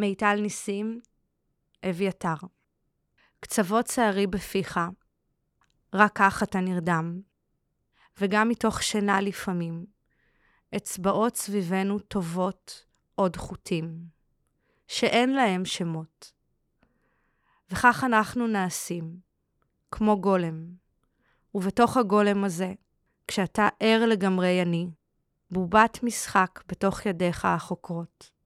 מיטל ניסים, אביתר. קצוות שערי בפיך, רק כך אתה נרדם, וגם מתוך שינה לפעמים, אצבעות סביבנו טובות עוד חוטים, שאין להם שמות. וכך אנחנו נעשים, כמו גולם, ובתוך הגולם הזה, כשאתה ער לגמרי אני, בובת משחק בתוך ידיך החוקרות.